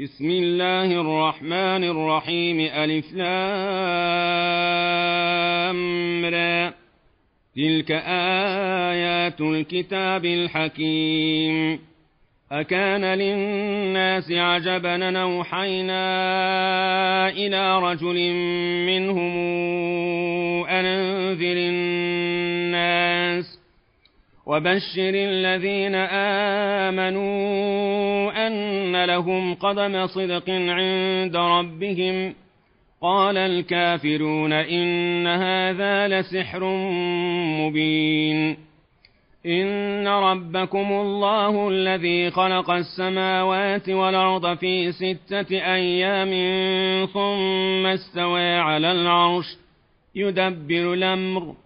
بسم الله الرحمن الرحيم. ألف لام تلك آيات الكتاب الحكيم. أكان للناس عجبا نوحينا إلى رجل منهم أنذر الناس وبشر الذين آمنوا أن لهم قدم صدق عند ربهم. قال الكافرون إن هذا لسحر مبين. إن ربكم الله الذي خلق السماوات والأرض في ستة أيام ثم استوى على العرش يدبر الأمر.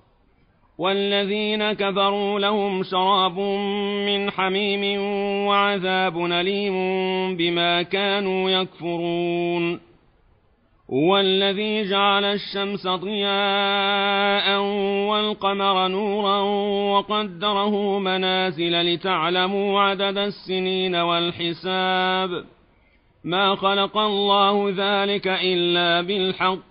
والذين كفروا لهم شراب من حميم وعذاب أليم بما كانوا يكفرون. هو الذي جعل الشمس ضياء والقمر نورا وقدره منازل لتعلموا عدد السنين والحساب. ما خلق الله ذلك إلا بالحق.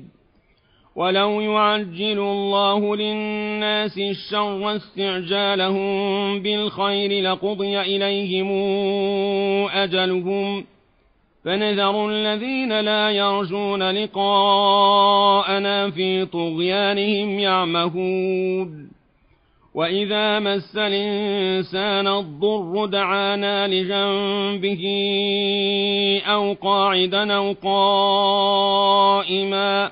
ولو يعجل الله للناس الشر استعجالهم بالخير لقضي إليهم أجلهم فنذر الذين لا يرجون لقاءنا في طغيانهم يعمهون وإذا مس الإنسان الضر دعانا لجنبه أو قاعدا أو قائما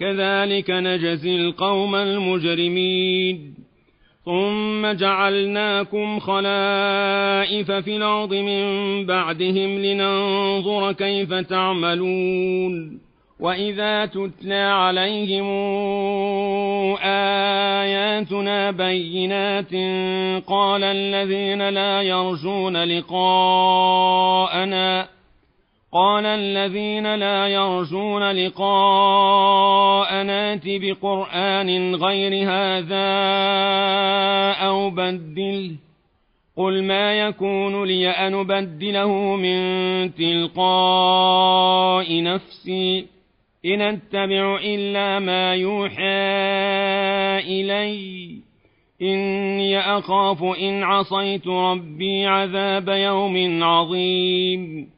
كذلك نجزي القوم المجرمين. ثم جعلناكم خلائف في الأرض من بعدهم لننظر كيف تعملون. وإذا تتلى عليهم آياتنا بينات قال الذين لا يرجون لقاءنا قال الذين لا يرجون لقاءنا ائت بقرآن غير هذا أو بدله قل ما يكون لي أن أبدله من تلقاء نفسي إن أتبع إلا ما يوحى إلي إني أخاف إن عصيت ربي عذاب يوم عظيم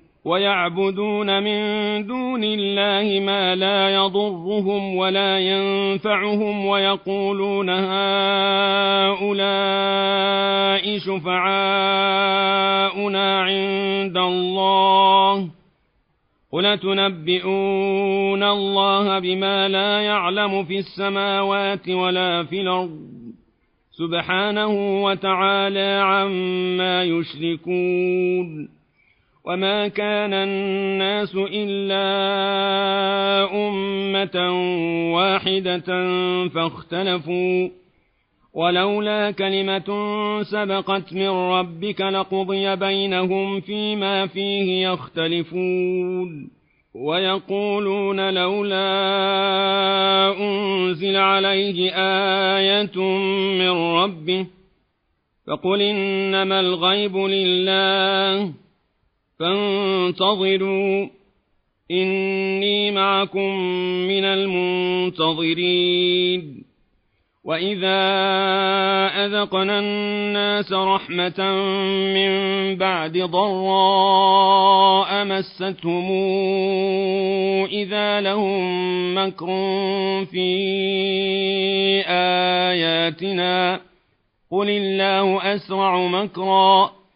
ويعبدون من دون الله ما لا يضرهم ولا ينفعهم ويقولون هؤلاء شفعاؤنا عند الله قل تنبئون الله بما لا يعلم في السماوات ولا في الأرض سبحانه وتعالى عما يشركون وما كان الناس الا امه واحدة فاختلفوا ولولا كلمه سبقت من ربك لقضي بينهم فيما فيه يختلفون ويقولون لولا انزل عليه إيه من ربه فقل انما الغيب لله فانتظروا. إني معكم من المنتظرين. وإذا أذقنا الناس رحمة من بعد ضراء مستهم إذا لهم مكر في آياتنا قل الله أسرع مكرًا.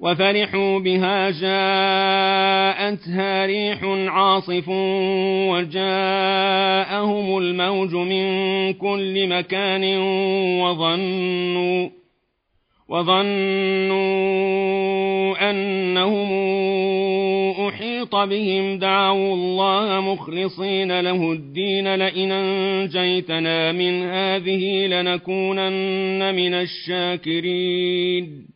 وفرحوا بها جاءتها ريح عاصف وجاءهم الموج من كل مكان وظنوا وظنوا أنهم أحيط بهم. دعوا الله مخلصين له الدين لئن أنجيتنا من هذه لنكونن من الشاكرين.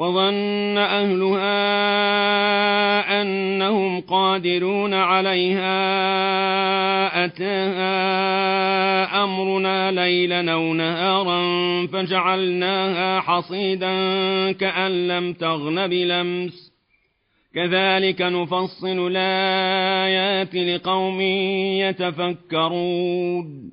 وظن أهلها أنهم قادرون عليها أتاها أمرنا ليلا أو نهارا فجعلناها حصيدا كأن لم تغن بلمس كذلك نفصل الآيات لقوم يتفكرون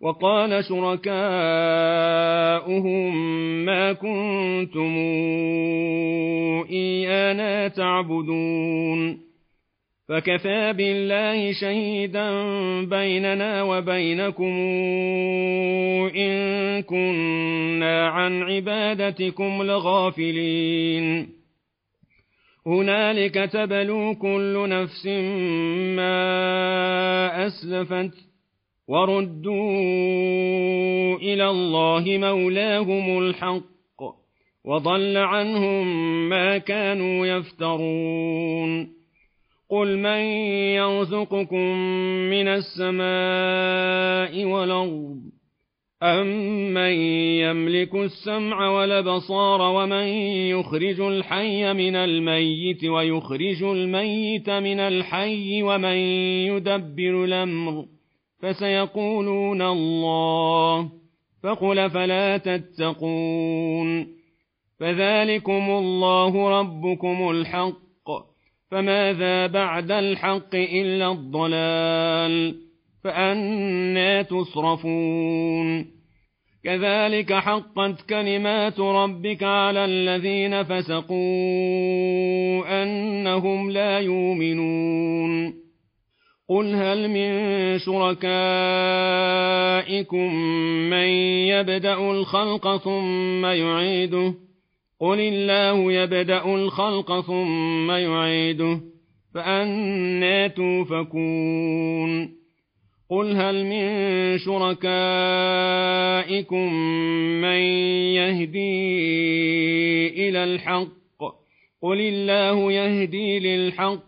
وقال شركاؤهم ما كنتم إيانا تعبدون. فكفى بالله شهيدا بيننا وبينكم إن كنا عن عبادتكم لغافلين. هنالك تبلو كل نفس ما أسلفت وردوا إلى الله مولاهم الحق وضل عنهم ما كانوا يفترون قل من يرزقكم من السماء والأرض أمن يملك السمع والبصار ومن يخرج الحي من الميت ويخرج الميت من الحي ومن يدبر الأمر فسيقولون الله فقل فلا تتقون. فذلكم الله ربكم الحق فماذا بعد الحق إلا الضلال؟ فأنا تصرفون. كذلك حقت كلمات ربك على الذين فسقوا أنهم لا يؤمنون. قل هل من شركائكم من يبدأ الخلق ثم يعيده قل الله يبدأ الخلق ثم يعيده فأنا توفكون قل هل من شركائكم من يهدي إلى الحق قل الله يهدي للحق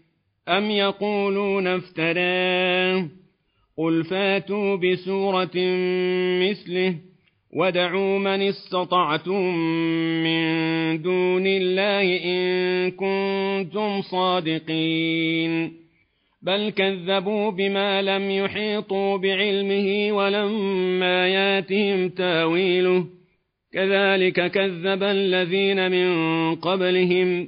أم يقولون افتراه قل فاتوا بسورة مثله ودعوا من استطعتم من دون الله إن كنتم صادقين بل كذبوا بما لم يحيطوا بعلمه ولما ياتهم تاويله كذلك كذب الذين من قبلهم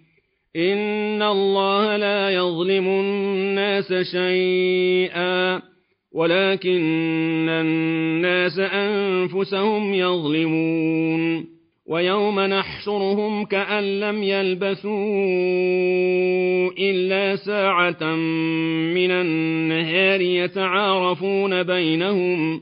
إن الله لا يظلم الناس شيئا ولكن الناس أنفسهم يظلمون ويوم نحشرهم كأن لم يلبثوا إلا ساعة من النهار يتعارفون بينهم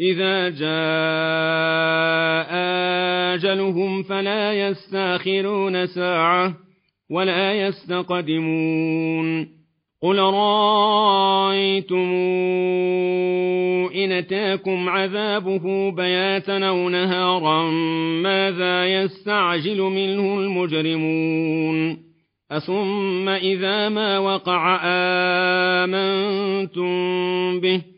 إذا جاء أجلهم فلا يستأخرون ساعة ولا يستقدمون. قل رأيتم إن أتاكم عذابه بياتا أو نهارا ماذا يستعجل منه المجرمون؟ أثم إذا ما وقع آمنتم به؟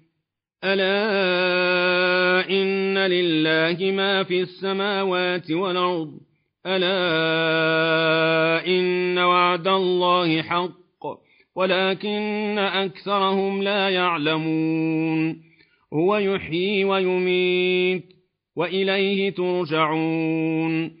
ألا إن لله ما في السماوات والأرض؟ ألا إن وعد الله حق ولكن أكثرهم لا يعلمون. هو يحيي ويميت وإليه ترجعون.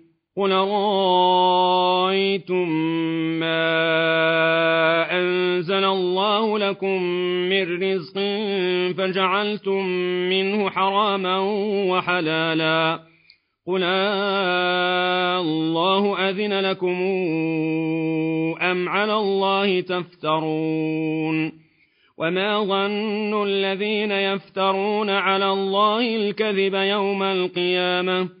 قل رأيتم ما أنزل الله لكم من رزق فجعلتم منه حراما وحلالا قل الله أذن لكم أم على الله تفترون وما ظن الذين يفترون على الله الكذب يوم القيامة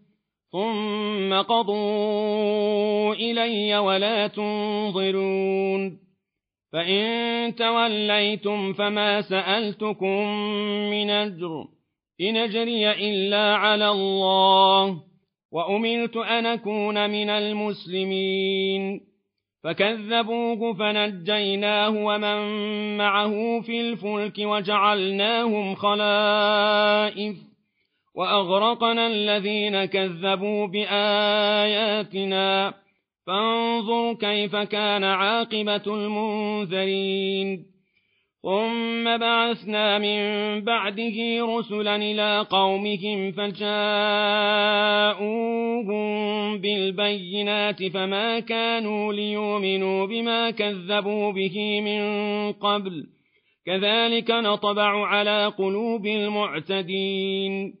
ثم قضوا إلي ولا تنظرون فإن توليتم فما سألتكم من أجر إن أجري إلا على الله وأمرت أن أكون من المسلمين فكذبوه فنجيناه ومن معه في الفلك وجعلناهم خلائف وأغرقنا الذين كذبوا بآياتنا. فانظر كيف كان عاقبة المنذرين. ثم بعثنا من بعده رسلا إلى قومهم فجاءوهم بالبينات فما كانوا ليؤمنوا بما كذبوا به من قبل. كذلك نطبع على قلوب المعتدين.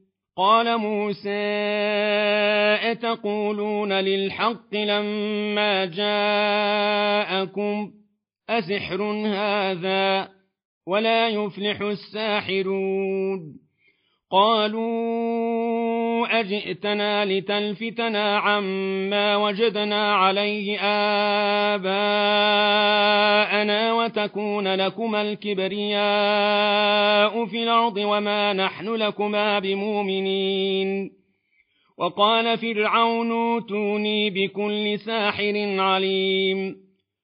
قال موسى أتقولون للحق لما جاءكم؟ أسحر هذا ولا يفلح الساحرون. قالوا أجئتنا لتلفتنا عما وجدنا عليه آباءنا وتكون لكما الكبرياء في الأرض وما نحن لكما بمؤمنين. وقال فرعون أوتوني بكل ساحر عليم.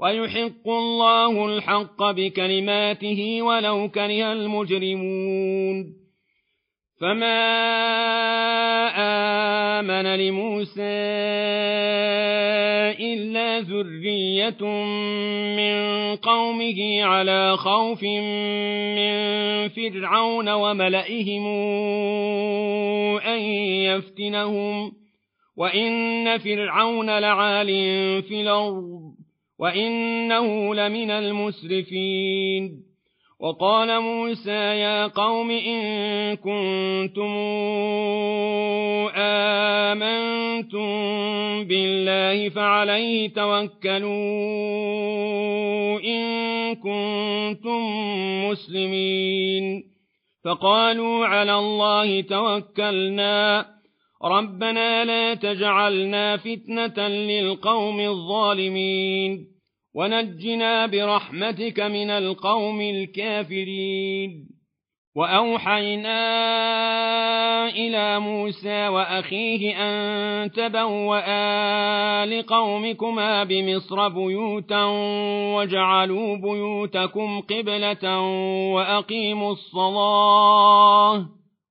ويحق الله الحق بكلماته ولو كره المجرمون. فما آمن لموسى إلا ذرية من قومه على خوف من فرعون وملئهم أن يفتنهم وإن فرعون لعال في الأرض. وإنه لمن المسرفين وقال موسى يا قوم إن كنتم آمنتم الله فعليه توكلوا إن كنتم مسلمين فقالوا على الله توكلنا ربنا لا تجعلنا فتنة للقوم الظالمين ونجنا برحمتك من القوم الكافرين وأوحينا إلى موسى وأخيه أن تبوأ لقومكما بمصر بيوتا وجعلوا بيوتكم قبلة وأقيموا الصلاة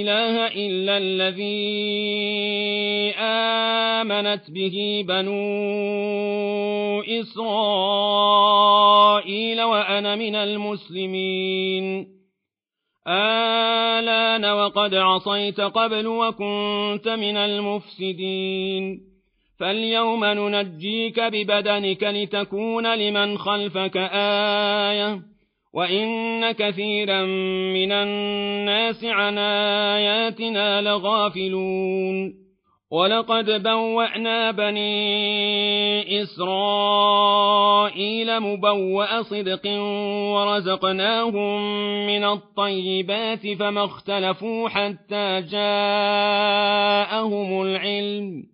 إله إلا الذي آمنت به بنو إسرائيل وأنا من المسلمين. آلان وقد عصيت قبل وكنت من المفسدين. فاليوم ننجيك ببدنك لتكون لمن خلفك آية. وإن كثيرا من الناس عن آياتنا لغافلون ولقد بوأنا بني إسرائيل مبوأ صدق ورزقناهم من الطيبات فما اختلفوا حتى جاءهم العلم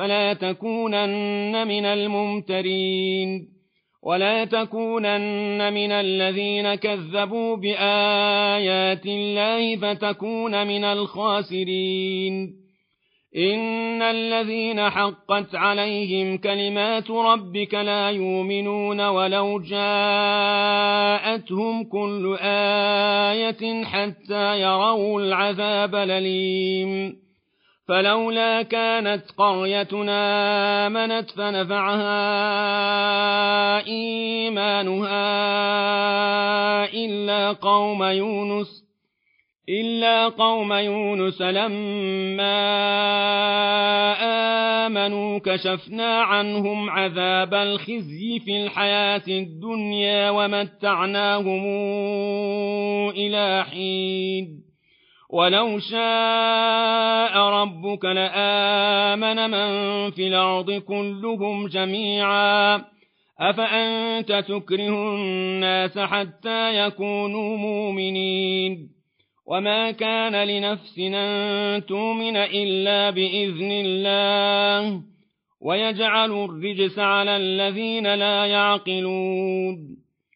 فلا تكونن من الممترين ولا تكونن من الذين كذبوا بآيات الله فتكون من الخاسرين. إن الذين حقت عليهم كلمات ربك لا يؤمنون ولو جاءتهم كل آية حتى يروا العذاب الأليم. فلولا كانت قريتنا آمنت فنفعها إيمانها إلا قوم يونس إلا قوم يونس لما آمنوا كشفنا عنهم عذاب الخزي في الحياة الدنيا ومتعناهم إلى حين. ولو شاء ربك لآمن من في الأرض كلهم جميعا أفأنت تكره الناس حتى يكونوا مؤمنين وما كان لنفس أن تؤمن إلا بإذن الله ويجعل الرجس على الذين لا يعقلون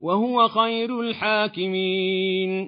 وهو خير الحاكمين.